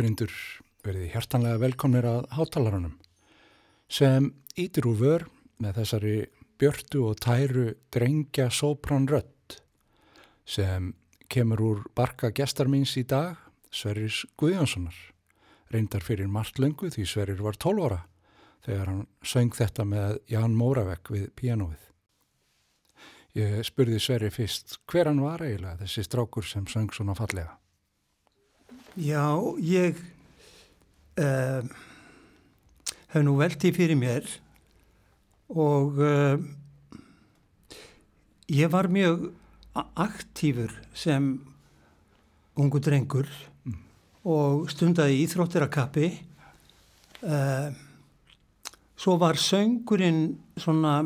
Áhörindur verði hjertanlega velkomnir að hátalarunum sem ítir úr vör með þessari björtu og tæru drengja sopran rött sem kemur úr barka gestar míns í dag, Sverris Guðjónssonar. Reyndar fyrir margt löngu því Sverrir var 12 ára þegar hann söng þetta með Ján Móravekk við pianoið. Ég spurði Sverri fyrst hver hann var eiginlega þessi strákur sem söng svona fallega. Já, ég uh, hef nú veltið fyrir mér og uh, ég var mjög aktífur sem ungu drengur mm. og stundaði íþróttir að kappi. Uh, svo var söngurinn svona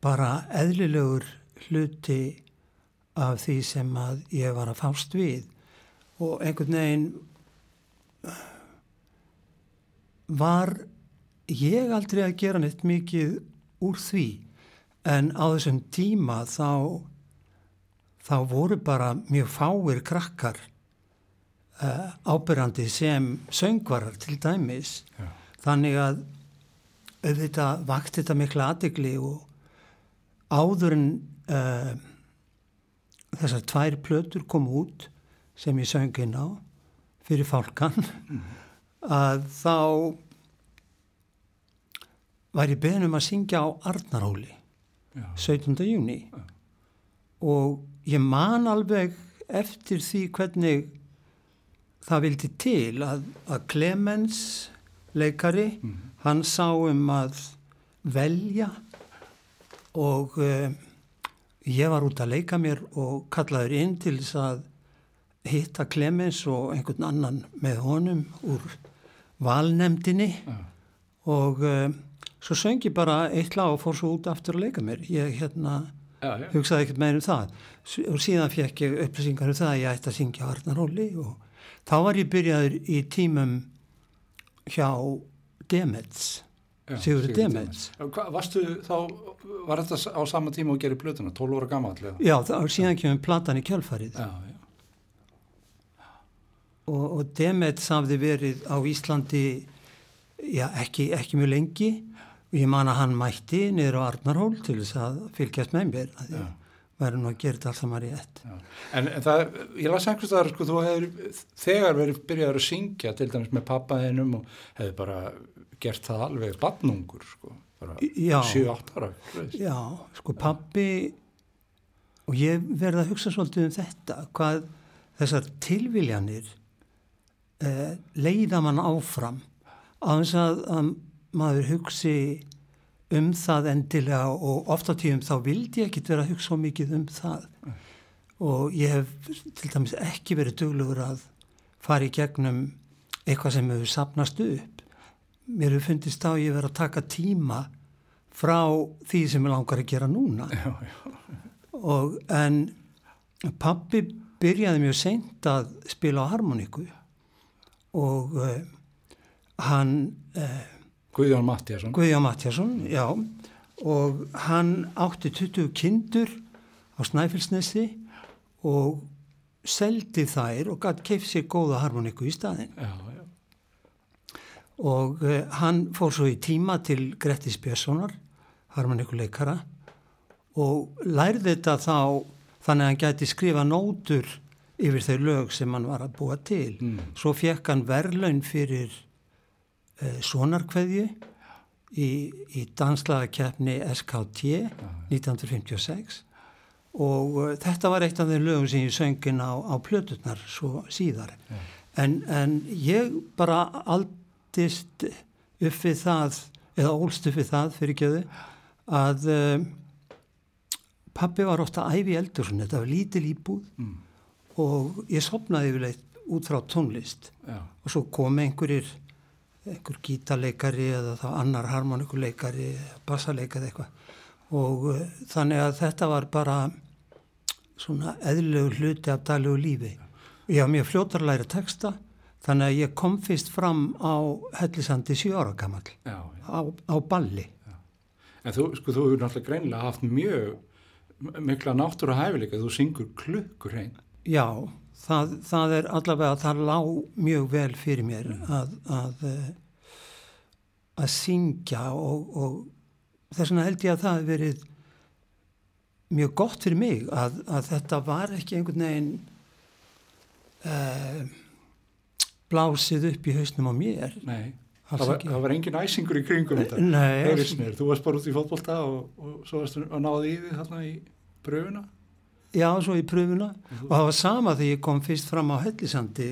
bara eðlilegur hluti af því sem að ég var að fást við og einhvern veginn var ég aldrei að gera neitt mikið úr því en á þessum tíma þá þá voru bara mjög fáir krakkar uh, ábyrrandi sem söngvarar til dæmis Já. þannig að auðvitað vakt þetta miklu aðegli og áður en uh, þessar tvær plötur kom út sem ég söng inn á fyrir fálkan mm. að þá var ég beðnum að syngja á Arnarhóli Já. 17. júni Já. og ég man alveg eftir því hvernig það vildi til að, að Clemens leikari, mm. hann sá um að velja og uh, ég var út að leika mér og kallaður inn til þess að hitta Clemens og einhvern annan með honum úr valnemdini ja. og uh, svo söngi bara eitt lag og fór svo út aftur að leika mér. Ég hérna ja, ja. hugsaði ekkert með um það. Og síðan fekk ég upplýsingar um það að ég ætti að syngja Arnaróli og þá var ég byrjaður í tímum hjá Demets Sigur Demets. Varstu þá, var þetta á sama tíma og gerir blötuna, 12 óra gammal? Já, þá síðan kemur platan í kjálfarið Já, já og, og Demets hafði verið á Íslandi já, ekki, ekki mjög lengi. Og ég man að hann mætti niður á Arnarhól til þess að fylgjast með mér að ég væri nú að gera þetta alls saman rétt. En, það, ég las einhvers þar sko, þú hefur þegar verið byrjaður að syngja til dæmis með pappaðinum og hefur bara gert það alveg badnungur sko, bara 7-8 ára Já, sko pappi og ég verði að hugsa svolítið um þetta hvað þessar tilviljanir eh, leiða mann áfram á þess að, að maður hugsi um það endilega og ofta tíum þá vildi ég ekkit vera að hugsa mikið um það mm. og ég hef til dæmis ekki verið duglugur að fara í gegnum eitthvað sem hefur sapnast upp mér hefur fundist á ég verið að taka tíma frá því sem ég langar að gera núna já, já. og en pappi byrjaði mjög seint að spila á harmoníku og uh, hann uh, Guðjón Mattiasson Guðjón Mattiasson, já. Og hann átti 20 kindur á Snæfellsnesi og seldi þær og gæti keift sér góða harmoniku í staðin já, já. og uh, hann fór svo í tíma til Grettis Björnssonar harmonikuleikara og lærði þetta þá þannig að hann gæti skrifa nótur yfir þau lög sem hann var að búa til. Mm. Svo fekk hann verlaun fyrir uh, sonarkveðju í, í danslagakeppni SKT ja. 1956 og uh, þetta var eitt af þeim lögum sem ég söngin á, á plöturnar svo síðar. Ja. En, en ég bara aldist upp við það, eða ólst upp við það fyrir göðu, að uh, pappi var ofta æfi eldur, þetta var lítil íbúð mm og ég sopnaði yfirleitt út frá tónlist. Já. og svo kom einhverjir einhver gítarleikari eða þá annar harmonikuleikari bassaleikari eitthvað. Og uh, þannig að þetta var bara svona eðlilegu hluti af daglegu lífi. Ég hafa mjög fljótar að læra texta þannig að ég kom fyrst fram á hellisandi sjóra gammal á, á balli. Já. En þú, sko, þú hefur náttúrulega greinlega haft mjög mikla náttúra hæfileika, þú syngur klukkur einn Já, það, það er allavega, það lág mjög vel fyrir mér að, að, eh, að syngja og, og þess vegna held ég að það hef verið mjög gott fyrir mig að, að þetta var ekki einhvern veginn uh, blásið upp í hausnum á mér. Nei, það var, það var engin æsingur í kringum þetta. Nei. Þú varst bara út í fótbolta og, og svo varst að náða í því þarna í pröfuna. Já, svo í pröfuna og það var sama þegar ég kom fyrst fram á Hellisandi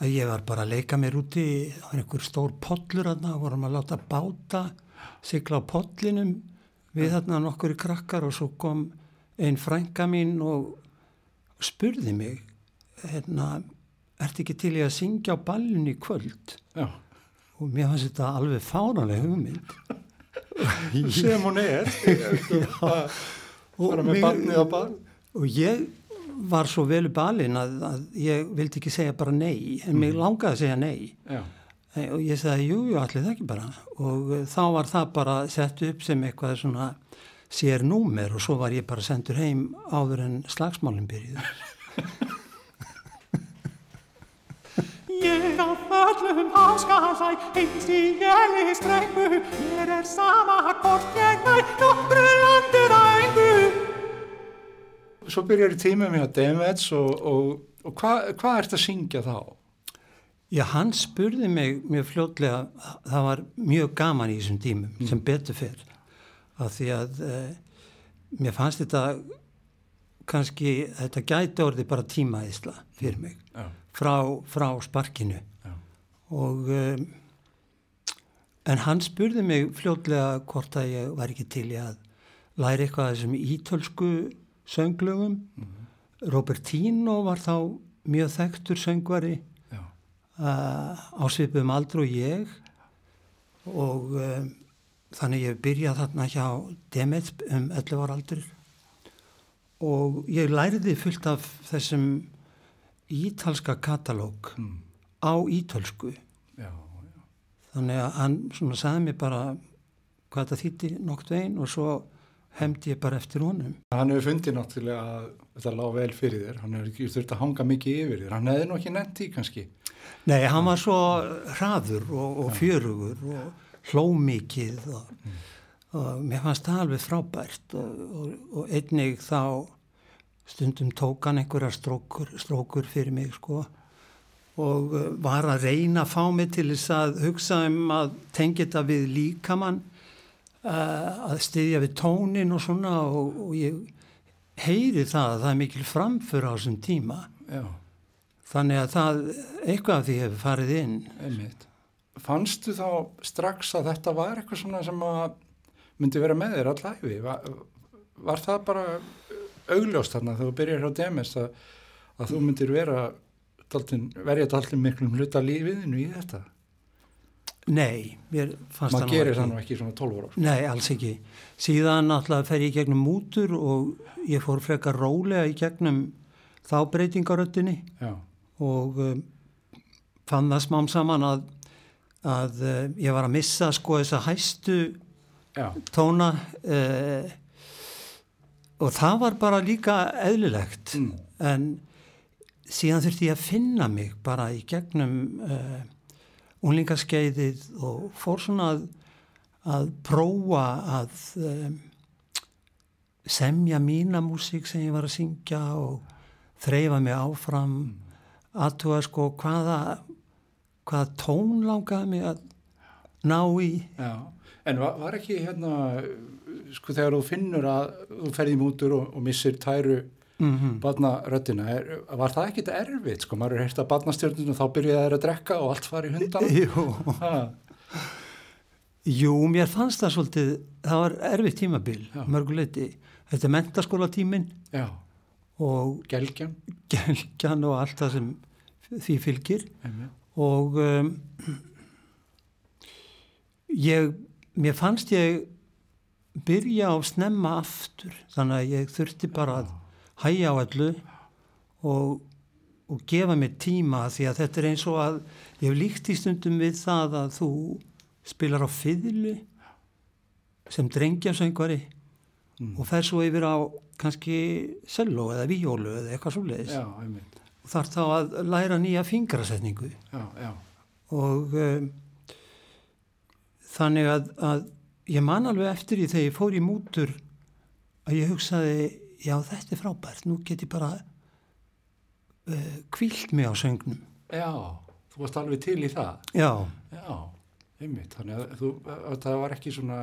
að ég var bara að leika mér úti, var einhver stór pollur aðna, vorum að láta báta, sigla á pollinum við þarna nokkur í krakkar og svo kom einn frænga mín og spurði mig, hérna, ert ekki til ég að syngja á ballinu í kvöld? Já. Og mér fannst þetta alveg fánaleg hugmynd. Sem hún er. Já fara með barnið á barn og ég var svo velu balinn að, að ég vildi ekki segja bara nei en mm. mér langaði að segja nei. Já. og ég sagði jú, jú, allir það ekki bara. Og uh, þá var það bara sett upp sem eitthvað svona sér númer og svo var ég bara sendur heim áður en slagsmálinn byrjuð Ég á föllum háskalæk, eins í jæli strengu, mér er sama hvort ég næ, nokkru landur Svo byrjar í tímum hjá Demets og, og, og hvað hva ert að syngja þá? Já, hann spurði mig mjög fljótlega, það var mjög gaman í þessum tímum mm. sem betur fyrr, af því að eh, mér fannst þetta kannski, þetta gæti orði bara tímaðisla fyrir mig. Já frá, frá sparkinu Já. og um, en hann spurði mig fljótlega hvort að ég var ekki til í að læra eitthvað þessum ítölsku sönglögum mm -hmm. Robertino var þá mjög þekktur söngvari uh, ásvipum aldru og ég og um, þannig ég byrjaði þarna hjá Demet um 11 ára aldur og ég læriði fullt af þessum ítalska katalóg mm. á ítölsku já, já. þannig að hann svona sagði mér bara hvað þetta þýtti nokt veginn og svo hefndi ég bara eftir honum. Hann hefur fundið náttúrulega að þetta lág vel fyrir þér. Hann hefur ekki þurft að hanga mikið yfir þér. Hann hefði nú ekki nefnt í kannski. Nei, hann var svo hraður og, og fjörugur og hlómikið og, mm. og mér fannst það alveg frábært og, og einnig þá stundum tók hann einhverja strókur, strókur fyrir mig sko. Og uh, var að reyna að fá mig til þess að hugsa um að tengja þetta við líkamann að styðja við tónin og svona og, og ég heyri það að það er mikil framför á þessum tíma Já. þannig að það eitthvað af því hefur farið inn Einmitt. Fannstu þá strax að þetta var eitthvað svona sem að myndi vera með þér allæfi var, var það bara augljóst þarna þegar þú byrjar á DMS að, að þú myndir vera daltin, verja daltin miklum hluta lífiðinu í þetta Nei, mér fannst það nú ekki. Maður gerir það nú ekki svona 12 ára. Nei, alls ekki. Síðan náttúrulega fer ég gegnum mútur og ég fór frekar rólega í gegnum þá breytingaröttinni og um, fann það smám saman að, að uh, ég var að missa sko þessa hæstu Já. tóna uh, og það var bara líka eðlilegt mm. en síðan þurfti ég að finna mig bara í gegnum uh, unlingaskeiðið og fór svona að, að prófa að um, semja mína músík sem ég var að syngja og þreyfa mig áfram mm. aðtúa sko hvaða hvaða tón langaði mig að ná í Já, en var, var ekki hérna sko þegar þú finnur að þú ferði í mútur og, og missir tæru mm -hmm. badnaröttina, var það ekkit erfitt sko, maður er hérst að badnastjörnum þá byrjaði það að drekka og allt fari hundan Jú. Jú, mér fannst það svolítið það var erfitt tímabil, mörguleiti þetta er mentaskóla tímin Já. og gelgjan. Gelgjan og allt það sem því fylgir. Emme. og um, ég mér fannst ég byrja á snemma aftur þannig að ég þurfti bara að hæja á allu og, og gefa mér tíma því að þetta er eins og að ég hef líkt í stundum við það að þú spilar á fiðlu sem drengja söngvari og fer svo yfir á kannski selló eða víjólu eða eitthvað svo leiðis og þarf þá að læra nýja fingrasetningu. Já, já. og um, þannig að, að ég man alveg eftir því þegar ég fór í mútur að ég hugsaði já þetta er frábært, nú get ég bara uh, kvílt mig á söngnum. Já, þú varst alveg til í það. já, Já, einmitt. Þannig að, þú, að það var ekki svona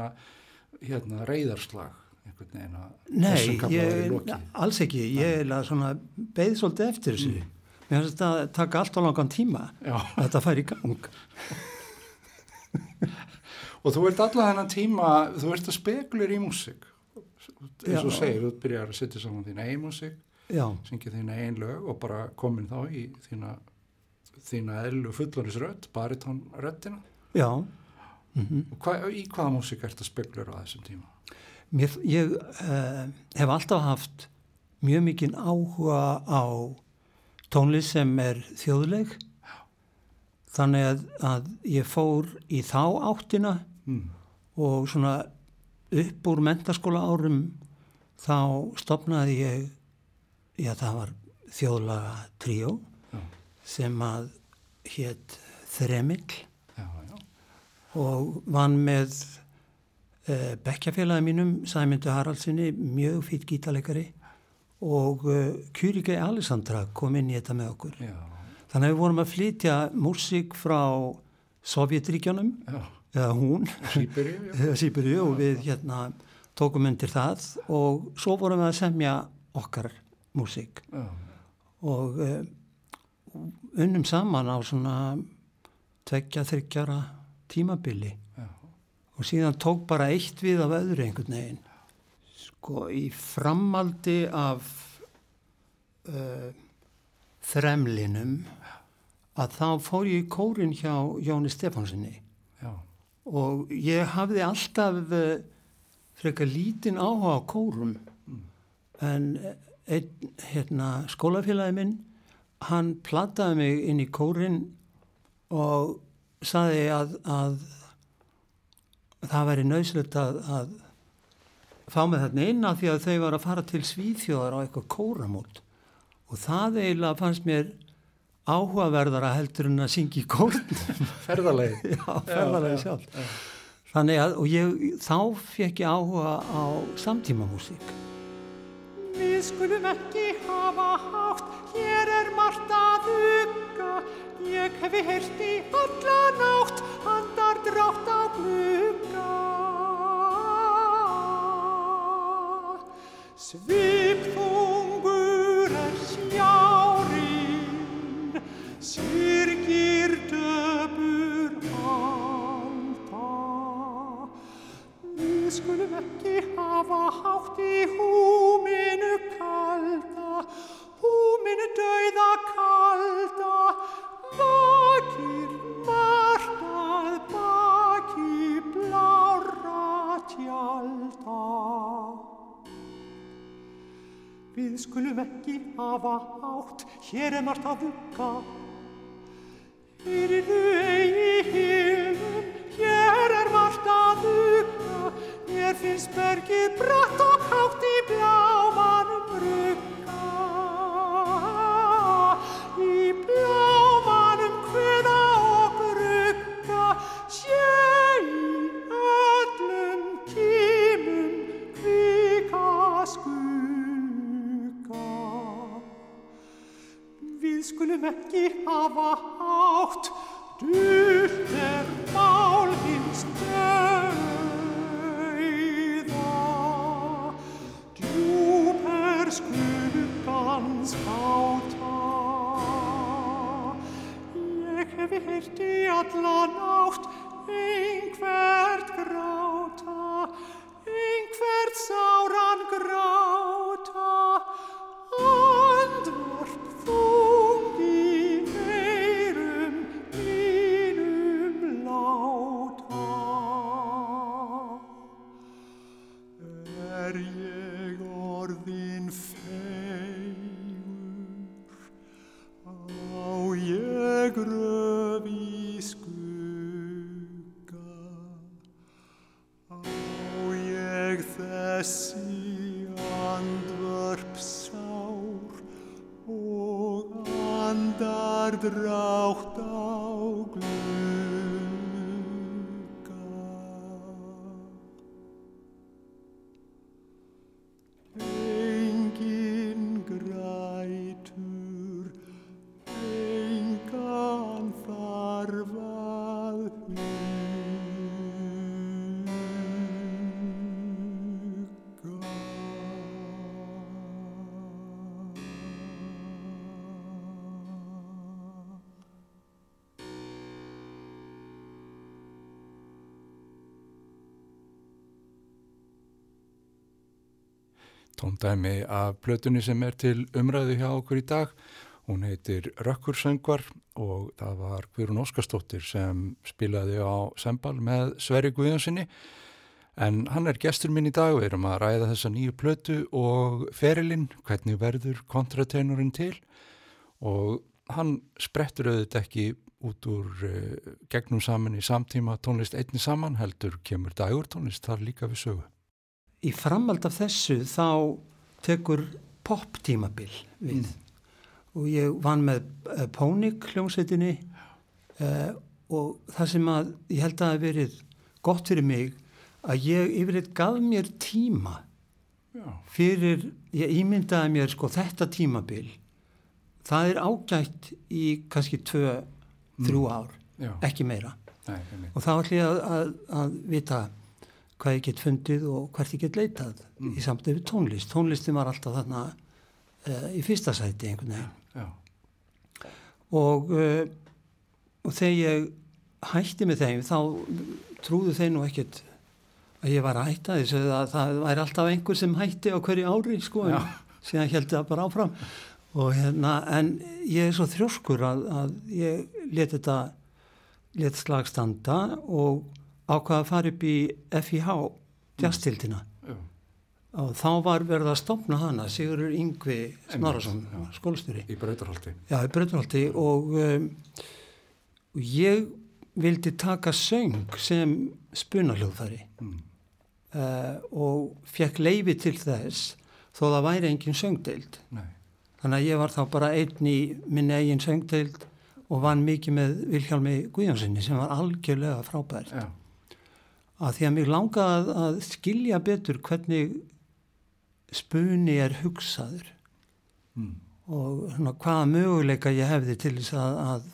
hérna, reyðarslag einhvern veginn að nei ég, alls ekki. Ég er svona beið svolítið eftir þessu. Mm. mér finnst þetta að taka allt á langan tíma Já, að þetta fær í gang. Og þú ert allan þennan tíma, þú ert að spekulur í músík. Eins og Já. segir, þú byrjar að setja saman þína eigin músík, já, syngja þína eigin lög og bara komin þá í þína, þína ellu fullanisrödd, baritónröddina. já mm Og hva, í hvaða músík ert að spekulur á þessum tíma? Mér, ég uh, hef alltaf haft mjög mikinn áhuga á tónlist sem er þjóðleg þannig að, að ég fór í þá áttina Mm. og svona upp úr mentaskóla árum þá stopnaði ég já það var þjóðlaga tríó Já. sem að hétt Þremill og vann með uh, bekkjafélagi mínum Sæmyndu Haraldsinni, mjög fýtt gítarleikari og uh, Kjúrike Alessandra kom inn í þetta með okkur. já, Þannig að við vorum að flytja músík frá Sovjetríkjónum, já, eða hún, Sýbyrju og við hérna tókum undir það og svo vorum við að semja okkar músík. Og uh, unnum saman á svona tveggja, þryggjara tímabili. Já, og síðan tók bara eitt við af öðru einhvern veginn. Sko í framaldi af uh, þremlinum að þá fór ég í kórin hjá Jóni Stefánsinni og ég hafði alltaf uh, frekar lítinn áhuga á kórum. En einn hérna, skólafélagi minn hann plattaði mig inn í kórin og saði að, að það væri nöðslegt að, að fá mig þarna inn af því að þau var að fara til Svíþjóðar á eitthvað kóramót. Og það eiginlega fannst mér áhugaverðara heldur en að syngja í kórn ferðalegi. já, ferðarlega sjálf þannig að, og ég, þá fekk ég áhuga á samtímamúsík Við skulum ekki hafa hátt, hér er margt að hugga. Ég hefi heyrt í alla nátt, handar drátt á glugga. Svipþungur hátt, hér er tóndæmi af plötunni sem er til umræðu hjá okkur í dag. Hún heitir Rökkursöngvar og það var Guðrún Óskarstóttir sem spilaði á sembal með Sverri Guðjónssoni. En hann er gestur minn í dag, við erum að ræða þessa nýju plötu og ferilinn, hvernig verður kontratenorinn til og hann sprettur auðvitað ekki út úr uh, gegnum saman í samtíma tónlist einni saman, heldur kemur dagur tónlist þar líka við sögu. Í framald af þessu þá tekur pop tímabil við. Og ég vann með uh, Pónik hljómsveitinni uh, og það sem að ég held að það hafi verið gott fyrir mig að ég yfirleitt gaf mér tíma Já. fyrir, ég ímyndaði mér sko þetta tímabil. Það er ágætt í kannski tvö, þrjú ár Já, ekki meira. Nei, og þá ætlum ég að, að, að vita hvað ég get fundið og hvert ég get leitað í samtöfu tónlist. Tónlistin var alltaf þarna uh, í fyrsta sæti einhvern veginn. Já, og, uh, og þegar ég hætti með þeim þá trúðu þeir nú ekkert að ég var að hætta þessu að það væri alltaf einhver sem hætti á hverju ári sko en síðan held það bara áfram. Og hérna en ég er svo þrjóskur að, að ég let þetta let slag standa og ákvaða að fara upp í FIH jazztildina já, og þá var verið að stopna hana Sigurður Yngvi Snorarsson já. skólstjóri í brautarhaldi. Já, í Bröndurhaldi og um, ég vildi taka söng sem spunaljóðfæri Mm. uh, og fekk leifi til þess þó það væri engin söngdeild. Nei, Þannig að ég var þá bara einn í minni eigin söngdeild og vann mikið með Vilhjálmi Guðjónssoni sem var algjörlega frábært. já, Að því að mig langaði að, að skilja betur hvernig spuni er hugsaður mm. og svona, hvaða möguleika ég hefði til þess að, að,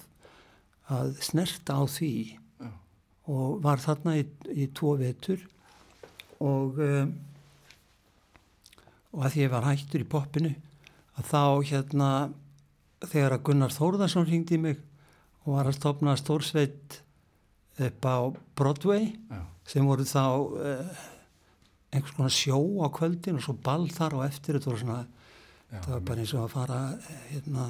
að snerta á því Já. og var þarna í, í tvo vetur og um, og að því ég var hættur í poppinu að þá hérna þegar að Gunnar Þórðarsson ringdi mig og var að stopna stórsveit upp á Broadway já, sem voru þá uh, einhvers konar sjó á kvöldin og svo ball þar og eftir. Þetta voru svona já, það var bara eins og að fara eh, hérna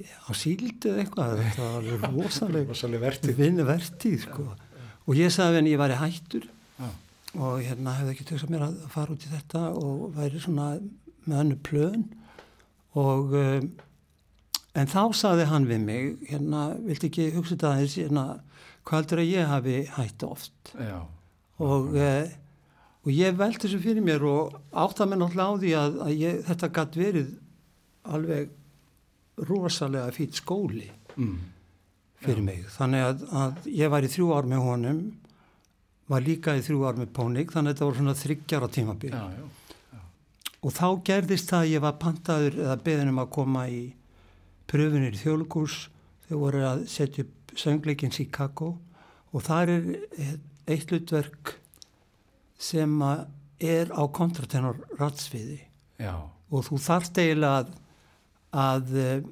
á síldu eitthvað. Þetta var alveg rosaleg rosaleg vertið. vinnu vertíð sko. og ég sagði henni ég væri hættur Já, og hérna hefði ekki tökst mér að fara út í þetta og væri svona með önnu plön. Og um, en þá sagði hann við mig hérna, viltu ekki hugsa þetta aðeins hérna, hvað heldur að ég hafi hætt oft? Já, og, uh, og ég veldi þessu fyrir mér og átta mér náttúrulega á því að, að ég, þetta gætt verið alveg rosalega fýtt skóli mm. fyrir mig. Þannig að, að ég var í þrjú ár með honum var líka í þrjú ár með Pónik þannig að þetta voru svona þryggjara tímabil. Já, já, og þá gerðist það að ég var pantaður eða beðin um að koma í pröfunir í þjóðlugús þau voru að setja upp söngleikinn Chicago og þar er eitt hlutverk sem er á kontratenor ratsviði. Já, og þú þarft eiginlega að, að eh,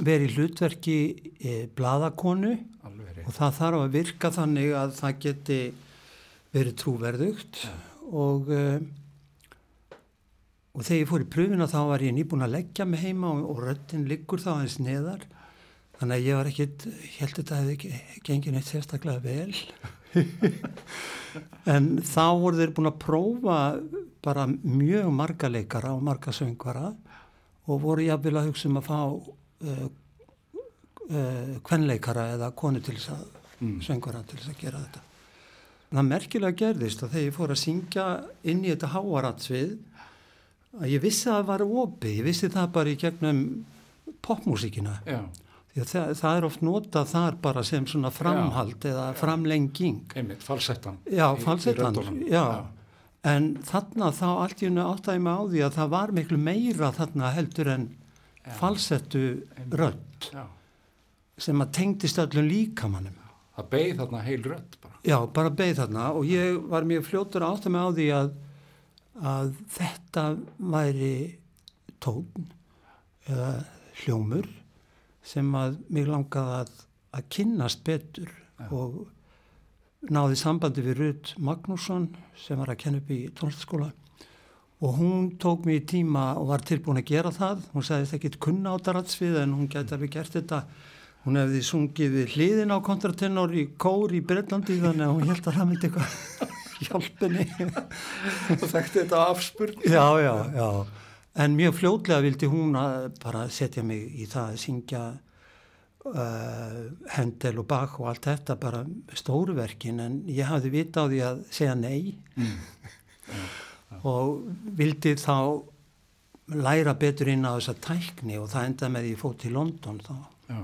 vera í hlutverki e, bladakonu alveg rétt. og það þarf að virka þannig að það geti verið trúverðugt og uh, og þegar ég fór í pröfuna þá var ég nýbúin að leggja mig heima og, og röddinn liggur þá aðeins neðar þannig að ég var ekkit ég held að þetta hefði gengið neitt sérstaklega vel en þá voru þeir búin að prófa bara mjög marga leikara og marga söngvara og voru jafnvel að hugsa um að fá uh, uh, kvenleikara eða konu til þess að Mm. söngvara til þess að gera þetta. Það merkilega gerðist og þegar ég fór að syngja inn í þetta háaratsvið að ég vissi að það var opið, ég vissi það bara í gegnum popmúsíkina. Já, Það, það er oft notað þar bara sem svona framhald já, eða framlenging. Einmitt, falsettan. Já, falsettan, já. já. En þarna þá allt í hennu áttæði mig á því að það var miklu meira þarna heldur en já. falsettu rödd sem að tengdist öllum líkamannum. Það beigð þarna heil rödd bara. Já, bara beigð þarna og ég var mjög fljótur áttæði mig á því að, að þetta væri tón eða hljómur sem að mig langaði að, að kynnast betur ja. og náði sambandi við Rud Magnússon sem var að kenna upp í tónlistaskóla og hún tók mér í tíma og var tilbúin að gera það. Hún sagði þetta ekki kunna á daratsvið en hún geti alveg gert þetta. Hún hefði sungið hliðin á kontratenor í kór í Breitlandi þannig að hún held að það myndi eitthvað hjálpini og þekkti þetta afspurn. Já já já en mjög fljótlega vildi hún bara setja mig í það að syngja uh, Hendel og Bach og allt þetta bara stóruverkin en ég hafði vita á því að segja nei. Mm. og vildi þá læra betur inn á þessa tækni og það enda með því fótt til London þá. Já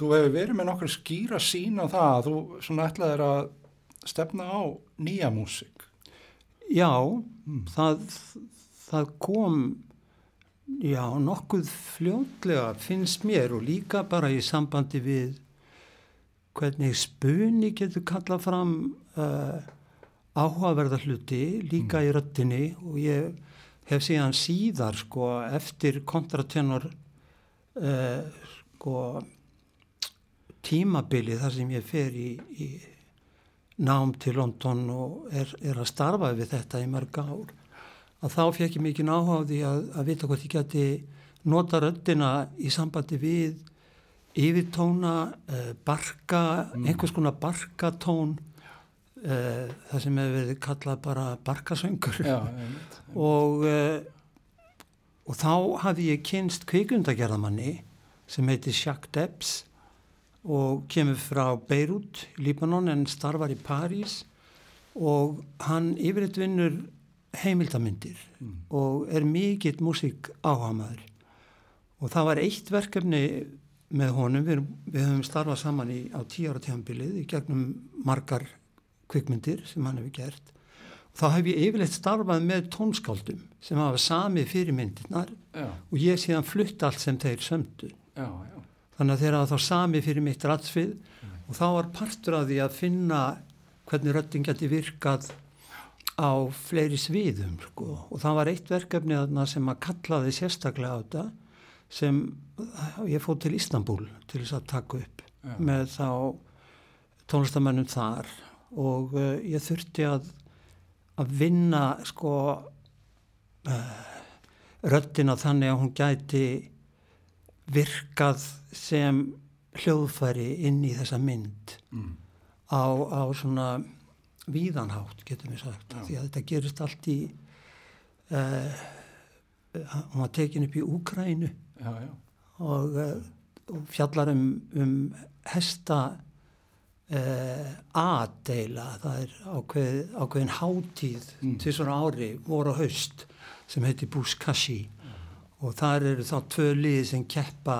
þú hefur verið með nokkur skýra sín á það að þú svona ætlaðir að stefna á nýja músik. Já, mm. það, það kom já, nokkuð fljóðlega finnst mér og líka bara í sambandi við hvernig spunni getur kallað fram uh, áhugaverða hluti líka mm. í röttinni og ég hef síðan síðar sko eftir kontratenor uh, sko tímabili þar sem ég fer í, í nám til London og er, er að starfa við þetta í mörg ár að þá fekk ég mikið því að, að vita hvort ég geti nota röddina í sambandi við yfirtóna, uh, barka, mm. einhvers konar barkatón uh, það sem hefur verið kallað bara barkasöngur. Já, og, uh, og þá hafði ég kynst kvikundagerðamanni sem heiti Jacques Debs og kemur frá Beirut, Líbanon en starfar í París og hann yfirleitt vinnur heimildamindir mm. og er mikill músík áhamaður og það var eitt verkefni með honum, við, við höfum starfað saman í, á tíu ára tíðanbilið í gegnum margar kvikmyndir sem hann hefur gert og þá hef ég yfirleitt starfað með tónskáldum sem hafa sami fyrir myndirnar já. og ég síðan flutt allt sem þeir sömdu já, já. Þannig að þeir hafa þá sami fyrir mitt ratsfið og þá var partur af því að finna hvernig rötting geti virkað á fleiri sviðum sko. og það var eitt verkefni sem að kallaði sérstaklega á þetta sem ég fóð til Ístanbúl til þess að taka upp Já. með þá tónlistamennum þar og uh, ég þurfti að að vinna sko uh, röttina þannig að hún gæti virkað sem hljóðfæri inn í þessa mynd Mm. á, á svona víðanhátt getum við sagt Já. því að þetta gerist allt í uh, hún var tekin upp í Úkrænu og, uh, og fjallar um, um hesta uh, aðdeila það er ákveð, ákveðin hátíð Mm. til svona ári, voru haust sem heiti Búskashi og þar eru þá tvö liði sem keppa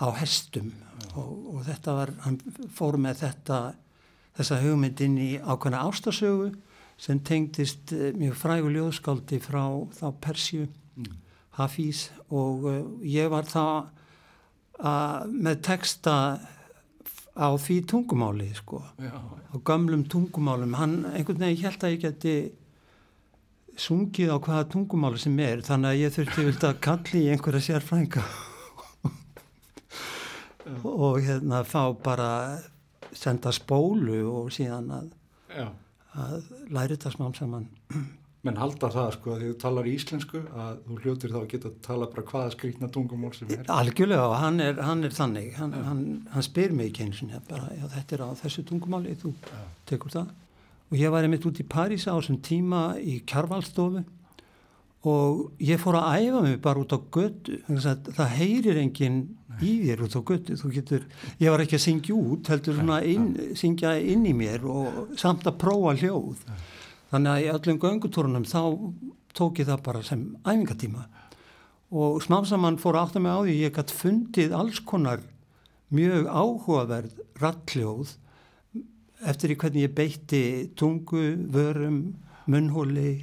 á hestum. Og, og þetta var, hann fór með þetta þessa hugmynd inn í ákveðna ástasögu sem tengdist eh, mjög frægu ljóðskáldi frá þá Persju Mm. Hafís. Og uh, ég var þá uh, með texta á því tungumáli sko, já, á gömlum tungumálum. Hann einhvern veginn held að ég geti sungið á hvaða tungumáli sem er þannig að ég þurfti vilt að kalli í einhverja sérfrænga og hérna fá bara senda spólu og síðan að, að læri þetta smám saman. Menn halda það sko að því þú talar íslensku að þú hljótir þá að geta að tala bara hvaða skrýtna tungumál sem er. Algjörlega hann er, hann er þannig, hann, hann, hann spyr mig ekki eins og þetta er á þessu tungumáli, þú Já. tekur það. Og ég var einmitt út í París á þessum tíma í Kjarvalstofu og ég fór að æfa mig bara út á að það heyrir enginn í þér út á getur, ég var ekki að syngja út, heldur svona inn, syngja inn í mér og samt að prófa hljóð. Þannig að í öllum göngutúrunum þá tók ég það bara sem æfingatíma. Og smámsamann fór að átta mig á því ég gætt fundið alls konar mjög áhugaverð rattljóð eftir í hvernig ég beitti tungu, vörum, munnhóli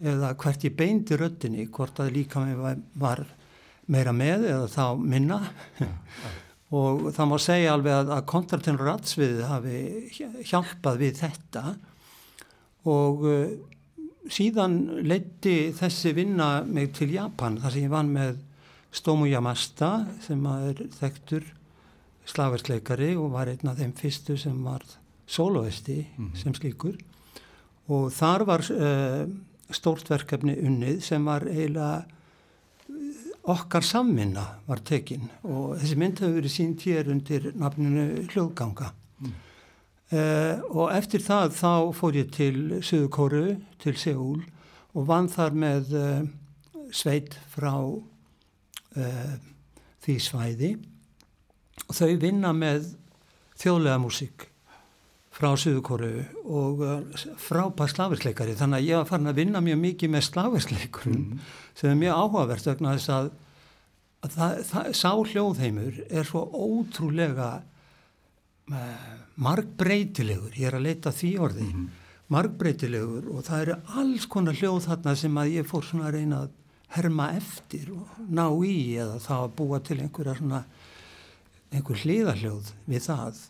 eða hvert ég beinti röttinni, hvort að líka mig var, meira með eða þá minna. Og það má segja alveg að, að kontratenur rattsviðið hafi hjálpað við þetta. Og uh, síðan leiti þessi vinna mig til Japan þar sem ég vann með Stomu Yamasta sem er þekktur slagverksleikari og var einn af þeim fyrstu sem var soloisti sem slíkur. Og þar var uh, stórt verkefni unnið sem var eiginlega okkar samvinna var tekin. Og þessi mynd hefur verið sínt hér undir nafninu hljóðganga. Uh, og eftir það þá fór ég til Suðukóru, til Seúl og vann þar með uh, sveit frá því svæði. Og þau vinna með þjóðlega músík frá Suðukóru og frábæð slaversleikari þannig að ég var farin að vinna mjög mikið með slaversleikurum mm. sem er mjög áhugavert vegna þess að, að það, það, sá hljóðheimur er svo ótrúlega margbreytilegur, ég er að leita því orði, mm margbreytilegur og það eru alls konar hljóð þarna sem að ég fór svona að reyna að herma eftir og ná í eða þá að búa til einhverja svona einhver hliðarhljóð við það.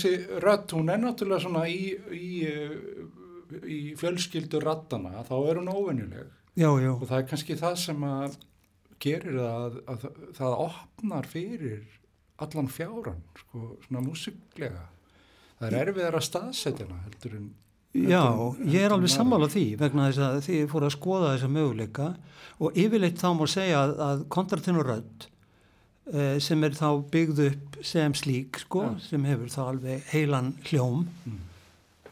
Þessi rött, hún er náttúrulega svona í, í, í fjölskyldu rattana, þá er hún óvenjuleg. Já, já. Og það er kannski það sem að gerir það að, að það opnar fyrir allan fjáran, sko, svona músiklega. Það er erfiðar að staðsetjana, heldur en... Já, ég er alveg sammála því vegna þess að því ég fór að skoða þessa möguleika og yfirleitt þá má segja að, að kontratenurödd eh, sem er þá byggð upp sem slík, sko, Já. sem hefur þá alveg heilan hljóm Mm.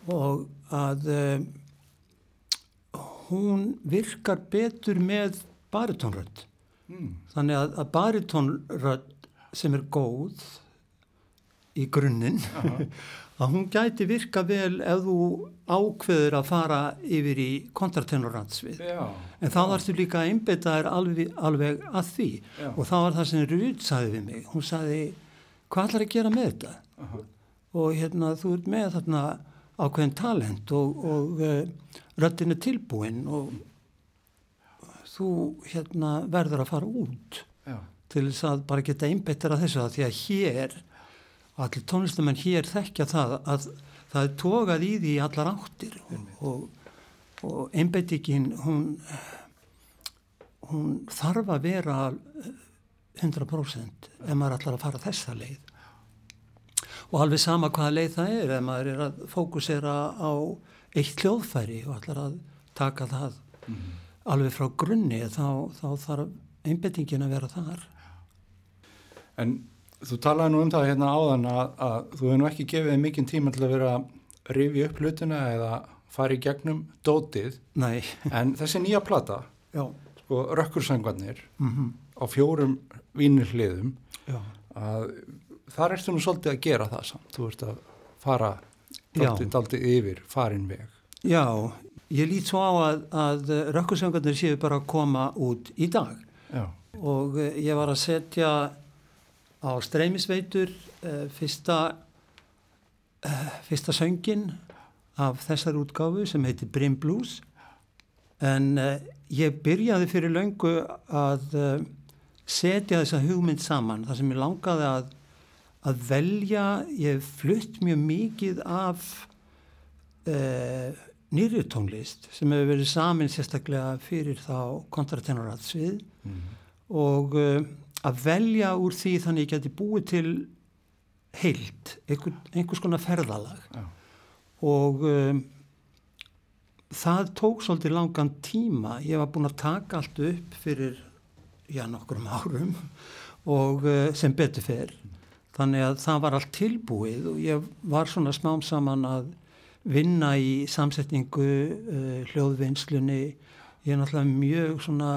og að eh, hún virkar betur með baritónrödd. Mm. Þannig að, að baritónrödd sem er góð í grunninn, að hún gæti virka vel ef þú ákveður að fara yfir í kontratenorrandsvið. Já. En þá þarfstu líka að einbeita þér alveg, alveg að því Já. og það var það sem Rúd sagði við mig. Hún sagði, hvað ætlar að gera með þetta? Aha. Og hérna, þú ert með þarna ákveðin talent og, og uh, röddin er tilbúin og þú hérna, verður að fara út Já. til þess að bara geta einbeittir að þessu að því að hér, allir tónlistamenn hér þekkja það að það er tókað í því allar áttir og, og, og einbeitingin hún, hún þarf að vera eh, 100% ef maður ætlar að fara þessa leið. Og alveg sama hvaða leið það er ef maður er að fókusera á eitt hljóðfæri og ætlar að taka það Mm. alveg frá grunni þá, þá þarf einbettingin að vera þar. En þú talaði nú um það hérna áðan að, að þú hefur nú ekki gefið mikinn tíma til að vera að rifja upp hlutina eða fara í gegnum dótið, Nei, en þessi nýja plata, sko, rökkursangvarnir mm á fjórum vínir hliðum, já, að þar ertu nú svolítið að gera það samt, þú ert að fara Já. daldið, daldið yfir farin veg. já, ég lít svo á að, að rökkursöngarnir séu bara að koma út í dag. Já, og eh, ég var að setja á streymisveitur uh, fyrsta, uh, fyrsta söngin af þessar útgáfu sem heitir Brim Blues. En ég byrjaði fyrir löngu að setja þessa hugmynd saman þar sem ég langaði að, að velja, ég flutt mjög mikið af uh, nýri tónlist sem hefur verið samin sérstaklega fyrir þá kontratenoratsvið mm. og uh, að velja úr því þannig ég geti búið til heilt, einhver, einhvers konar ferðalag Já. og um, það tók svolítið langan tíma ég var búin að taka allt upp fyrir já nokkrum árum og uh, sem betur fer. Þannig að það var allt tilbúið og ég var svona smám saman að vinna í samsetningu uh, hljóðvinnslunni. Ég er náttúrulega mjög svona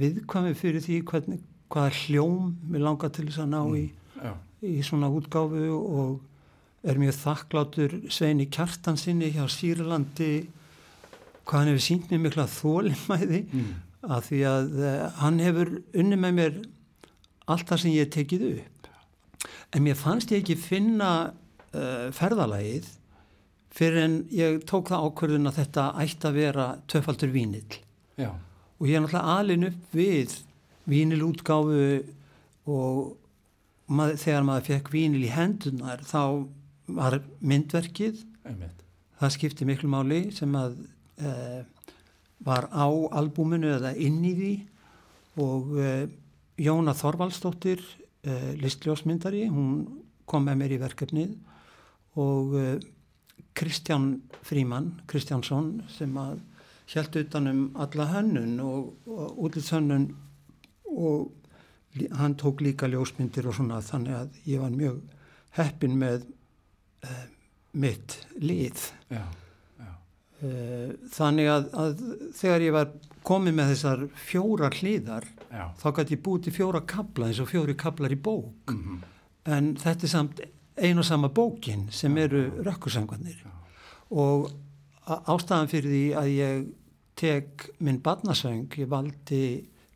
viðkvæmi fyrir því hvernig, hvaða hljóm við langar til þess að ná í, Já, í svona útgáfu og er mjög þakklátur Sveini Kjartansinni hjá Sýrlandi hvað hann hefur sínt mér mikla þólimæði mm. Að því að uh, hann hefur unni með mér allt það sem ég tekið upp. En mér fannst ég ekki finna uh, ferðalagið fyrir en ég tók það ákvörðun að þetta ætti að vera töfaldur vínill. Já, og ég er náttúrulega alin upp við vínilútgáfu og mað, þegar maður fekk vínil í hendunar þá var myndverkið. Einmitt. það skipti miklu máli sem að e, var á albúminu eða inn í því. Og e, Jóna Þorvaldsdóttir e, listljósmyndari, hún kom með mér í verkefnið. Og e, Kristján Fríman Kristjánsson sem að held utanum alla hönnun og, og útlýtshönnun og hann tók líka ljósmyndir og svona þannig að ég var mjög heppin með uh, mitt lið. Já, Uh, þannig að, að þegar ég var komið með þessar fjóra hliðar já. þá gæti ég búið til fjóra kabla eins og fjóri kablar í bók Mm en þetta er samt ein og sama bókin sem eru rökkursangvarnir og ástæðan fyrir því að ég tek minn barnasöng, ég valdi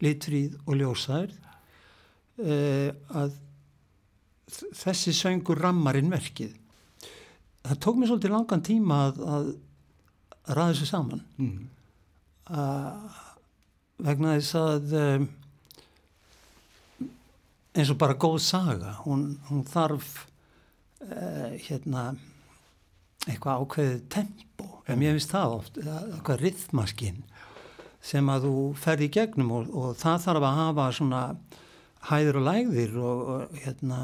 litfríð og ljósær uh, að þessi söngur rammarinn verkið. Það tók mér svolítið langan tíma að, að ræða þessu saman. Mm. uh, vegna þess að um, eins og bara góð saga, hún, hún þarf uh, hérna eitthvað ákveðið tempo, en mér finnst það oft, eitthvað rithmaskinn sem að þú ferði í gegnum og, og það þarf að hafa svona hæður og lægðir og, og hérna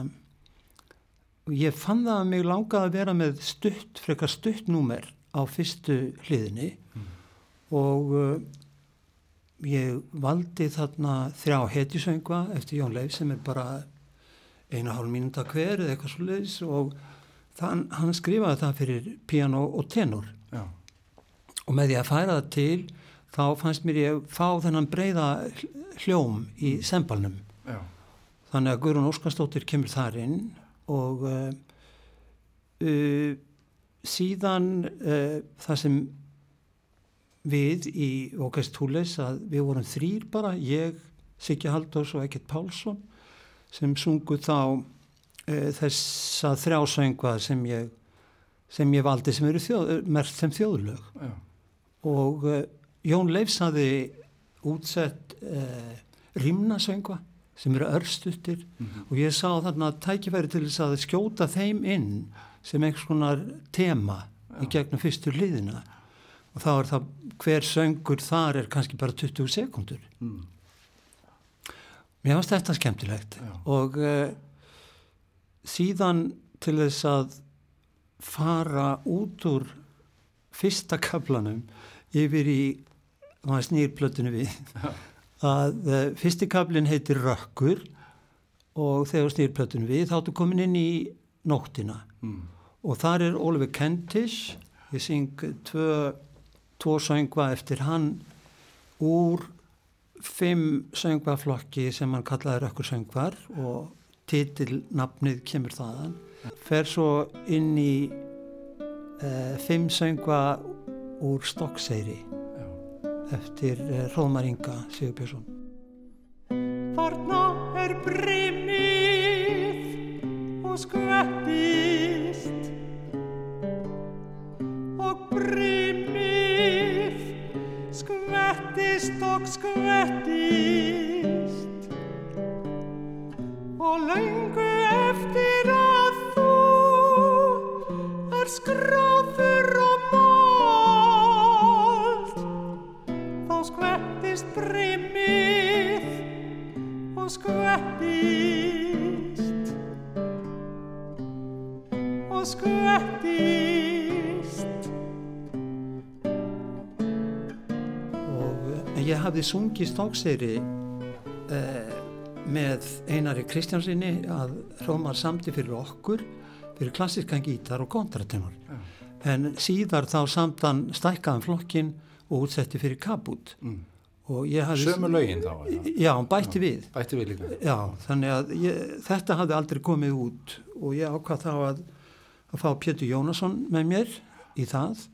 og ég fann það að mig langaði að vera með stutt, frekar stutt númer á fyrstu hliðinni mm. og uh, ég valdi þarna þrjá hetjusöngva eftir Jón Leif sem er bara eina hálf mínúta hver eða eitthvað svo leiðis og þann, hann skrifaði það fyrir piano og tenor Já. og með því að færa það til þá fannst mér ég fá þennan breyða hljóm í mm. sembalnum Já. þannig að Guðrún Óskarstóttir kemur þar inn og uh, uh, síðan uh, það sem við í Ókast Túles að við vorum þrýr bara, ég, Siggi Haldós og Ekkert Pálsson sem sungu þá þessa þrjásöngvað sem ég sem ég valdi sem eru þjóð, mert sem þjóðlög Já. og Jón Leifs hafi útsett eh, rimnasöngva sem eru örstuttir mm -hmm. og ég sá þarna tækifæri til þess að skjóta þeim inn sem einhvers konar tema Já. í gegnum fyrstu hliðina og þá er það hver söngur þar er kannski bara 20 sekundur mm. mér finnst þetta skemmtilegt Já. og uh, síðan til þess að fara út úr fyrsta kaplanum yfir í hann snýr plötunum við að uh, fyrsti kablin heitir Rökkur og þegar snýr plötunum við þá ertu komin inn í nóttina mm. og þar er Oliver Kentish ég syng tvö, tvo söngva eftir hann úr fimm söngvaflokki sem hann kallaði Rökkur söngvar og titilnafnið kemur þaðan fer svo inn í uh, fimm söngva úr Stokkseyri eftir eh, Róðmar Inga Sigurbjörnsson. Þarna er brimið og skvettist. Og brimið skvettist og skvettist hafði sungið stókseyri eh, með Einari Kristjánsinni að Rómar samti fyrir okkur fyrir klassiskan gítar og kontratenor ja. en síðar þá samtan stækkaðan flokkin og útsetti fyrir kabút mm. Sömu lögin þá? Já, bætti við Bætti við Já, þannig að ég, þetta hafði aldrei komið út og ég ákvað þá að, að fá Pétur Jónasson með mér í það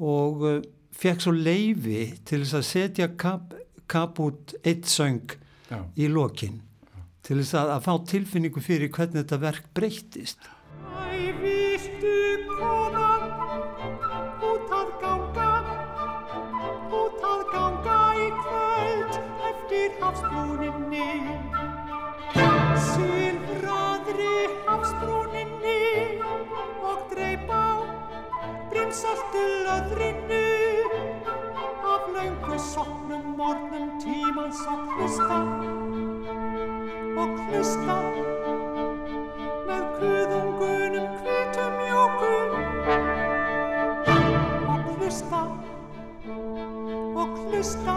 og uh, fekk svo leifi til þess að setja kap, kabút eitt söng Já. í lokin til þess að, að fá tilfinningu fyrir hvernig þetta verk breyttist Æ, brimsaltu löðrinu af laungu sopnum mornum tímans að hlusta. Og hlusta með kuðungunum kvitum jókum og hlusta og hlusta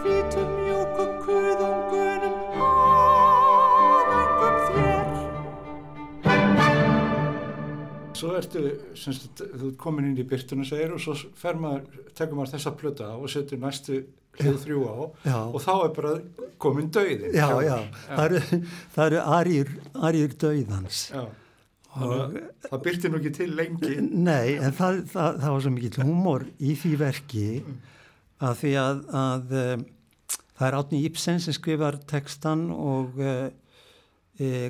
hvítum mjúku Svo ertu, semst, þú er komin inn í byrtuna segir og svo fer maður, tekur maður þessa plöta á og setur næstu hlið þrjú á já. og þá er bara komin döiðin. Já, já, já. það eru, það eru arjur, arjur döiðans. Já. og, það byrti nú ekki til lengi Nei, en það, það, það var svo mikið humor í því verki að því að, að um, það er Átni Íbsen sem skrifar textan og e,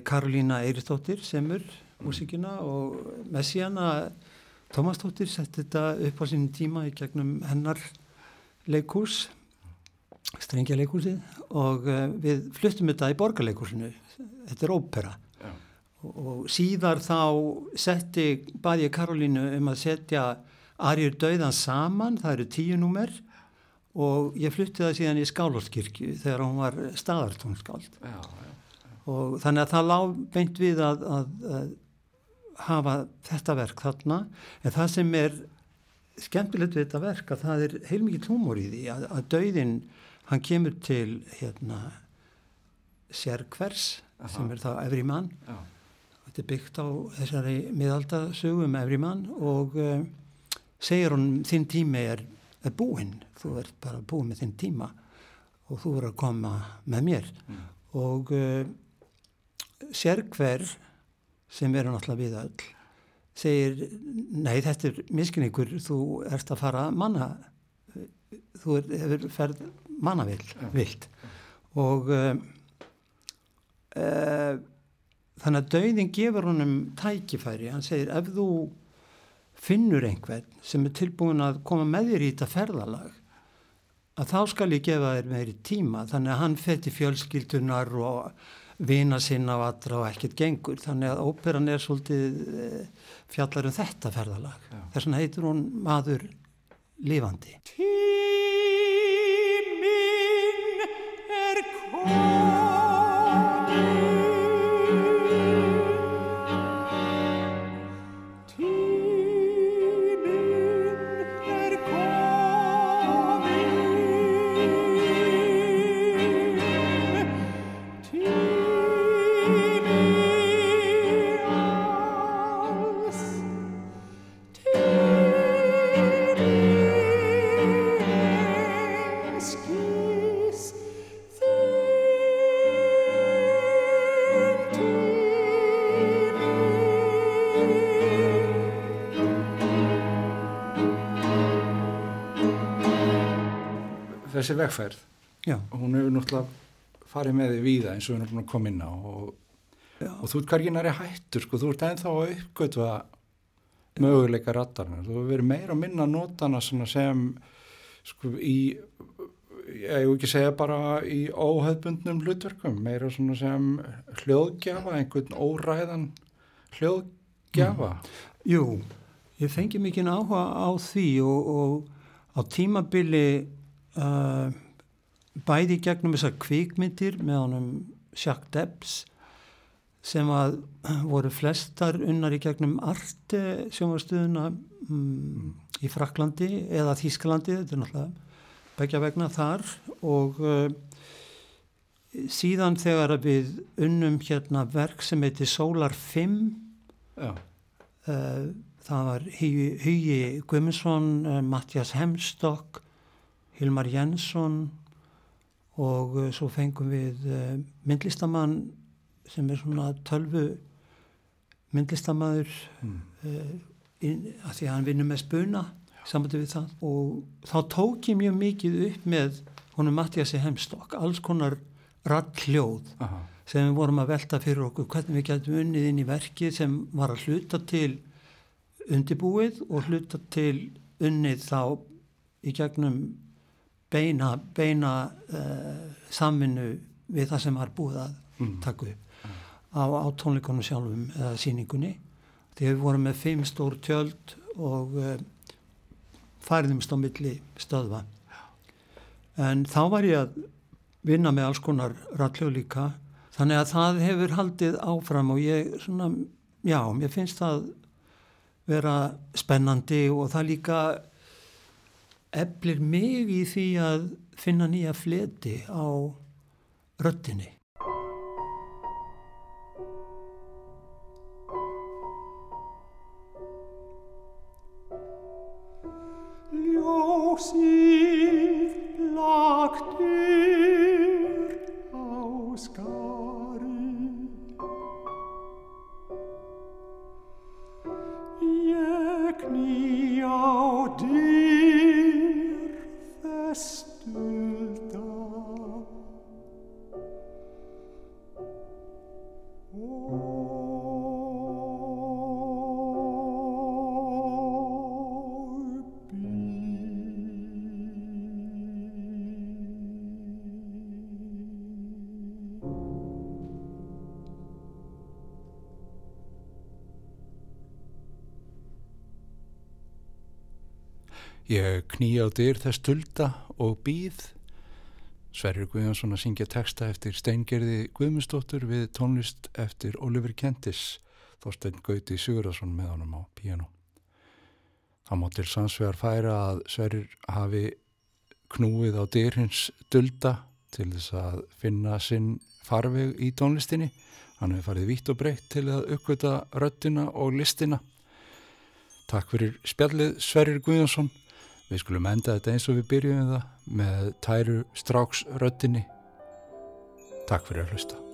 Karolína Eiristóttir semur músikina og Messiana Tómas Tóttir setti þetta upp á sínum tíma í gegnum hennar leikús strengja leikúsið og uh, við fluttum þetta í borgarleikúsinu þetta er ópera. Já. og, síðar þá setti baði Karolínu um að setja Arjur döiðan saman, það eru tíu númer og ég flutti það síðan í Skálhóllskirkju þegar hún var staðartónskáld. Og þannig að það lág beint við að, að, að hafa þetta verk þarna. En það sem er skemmtilegt við þetta verk að það er heilmikið hlúmor í því að, að dauðin hann kemur til hérna sérkvers sem er þá efri mann Já. þetta er byggt á þessari miðaldasögum um efri mann og uh, segir hún þinn tími er, er búinn. Þú ert bara búinn með þinn tíma og þú er að koma með mér. Mm. og uh, sérkver sem eru náttúrulega við öll segir, nei þetta er miskinningur, þú ert að fara manna þú er, hefur ferð mannavild vilt. Og uh, uh, þannig að dauðin gefur honum tækifæri, hann segir ef þú finnur einhvern sem er tilbúin að koma með þér í þetta ferðalag að þá skal ég gefa þér meðri tíma. Þannig að hann fætti fjölskyldunar og vina sinna á allra og ekkert gengur. Þannig að óperan er svolítið eh, fjallar um þetta ferðalag. Þess vegna heitur hún maður lifandi. Tíminn er kom þessi vegferð. Já. og hún hefur náttúrulega farið með því víða eins og við erum búin að koma inn á og, og þú ert hverginari hættur sko, þú ert ennþá að uppgötva möguleika rattarnar, þú hefur verið meira að minna nótana sem sko í ég hef ekki segja bara í óhauðbundnum hlutverkum, meira svona sem hljóðgjafa, einhvern óræðan hljóðgjafa. Mm. Jú, ég fengi mikið áhuga á því og, og á tímabili uh, bæði gegnum þessar kvikmyndir með honum Jacques Debs sem að voru flestar unnar í gegnum Arte sjónvarstöðuna um, í Fraklandi eða Þísklandi, þetta er náttúrulega begja vegna þar. Og uh, síðan þegar við unnum hérna verk sem heitir Solar 5 uh, það var Hugi Guimundsson, uh, Mattias Hemstokk Hilmar Jensson og uh, svo fengum við uh, myndlistamann sem er svona tölvu myndlistamæður mm. uh, að því að hann vinnur með spuna samvættu við það. Og þá tók ég mjög mikið upp með honum Mattiasi Hemstokk, alls konar ralljóð sem við vorum að velta fyrir okkur hvernig við getum unnið inn í verkið sem var að hluta til undibúið og hluta til unnið þá í gegnum beina, beina uh, samvinnu við það sem var búið að mm. taka upp mm. á, á tónleikonum sjálfum eða síningunni því við vorum með fimm stór tjöld og uh, færiðumst á milli stöðva en þá var ég að vinna með alls konar ralljóð líka þannig að það hefur haldið áfram og ég svona, já, mér finnst það vera spennandi og það líka eflir mig í því að finna nýja fleti á röttinni. Ég kný á dyr þess tulda og býð. Sverrir Guðjónsson að syngja texta eftir Steingerði Guðmundsdóttur við tónlist eftir Oliver Kentis, Þorstein Gauti Sigurðarsson með honum á piano. Það má til sannsvegar færa að Sverrir hafi knúið á dyr hins dulda til þess að finna sinn farveg í tónlistinni. Hann hefur farið vitt og breytt til að uppgöta röttina og listina. Takk fyrir spjallið Sverrir Guðjónsson. Við skulum enda þetta eins og við byrjum það með tæru stráksröttinni. Takk fyrir að hlusta.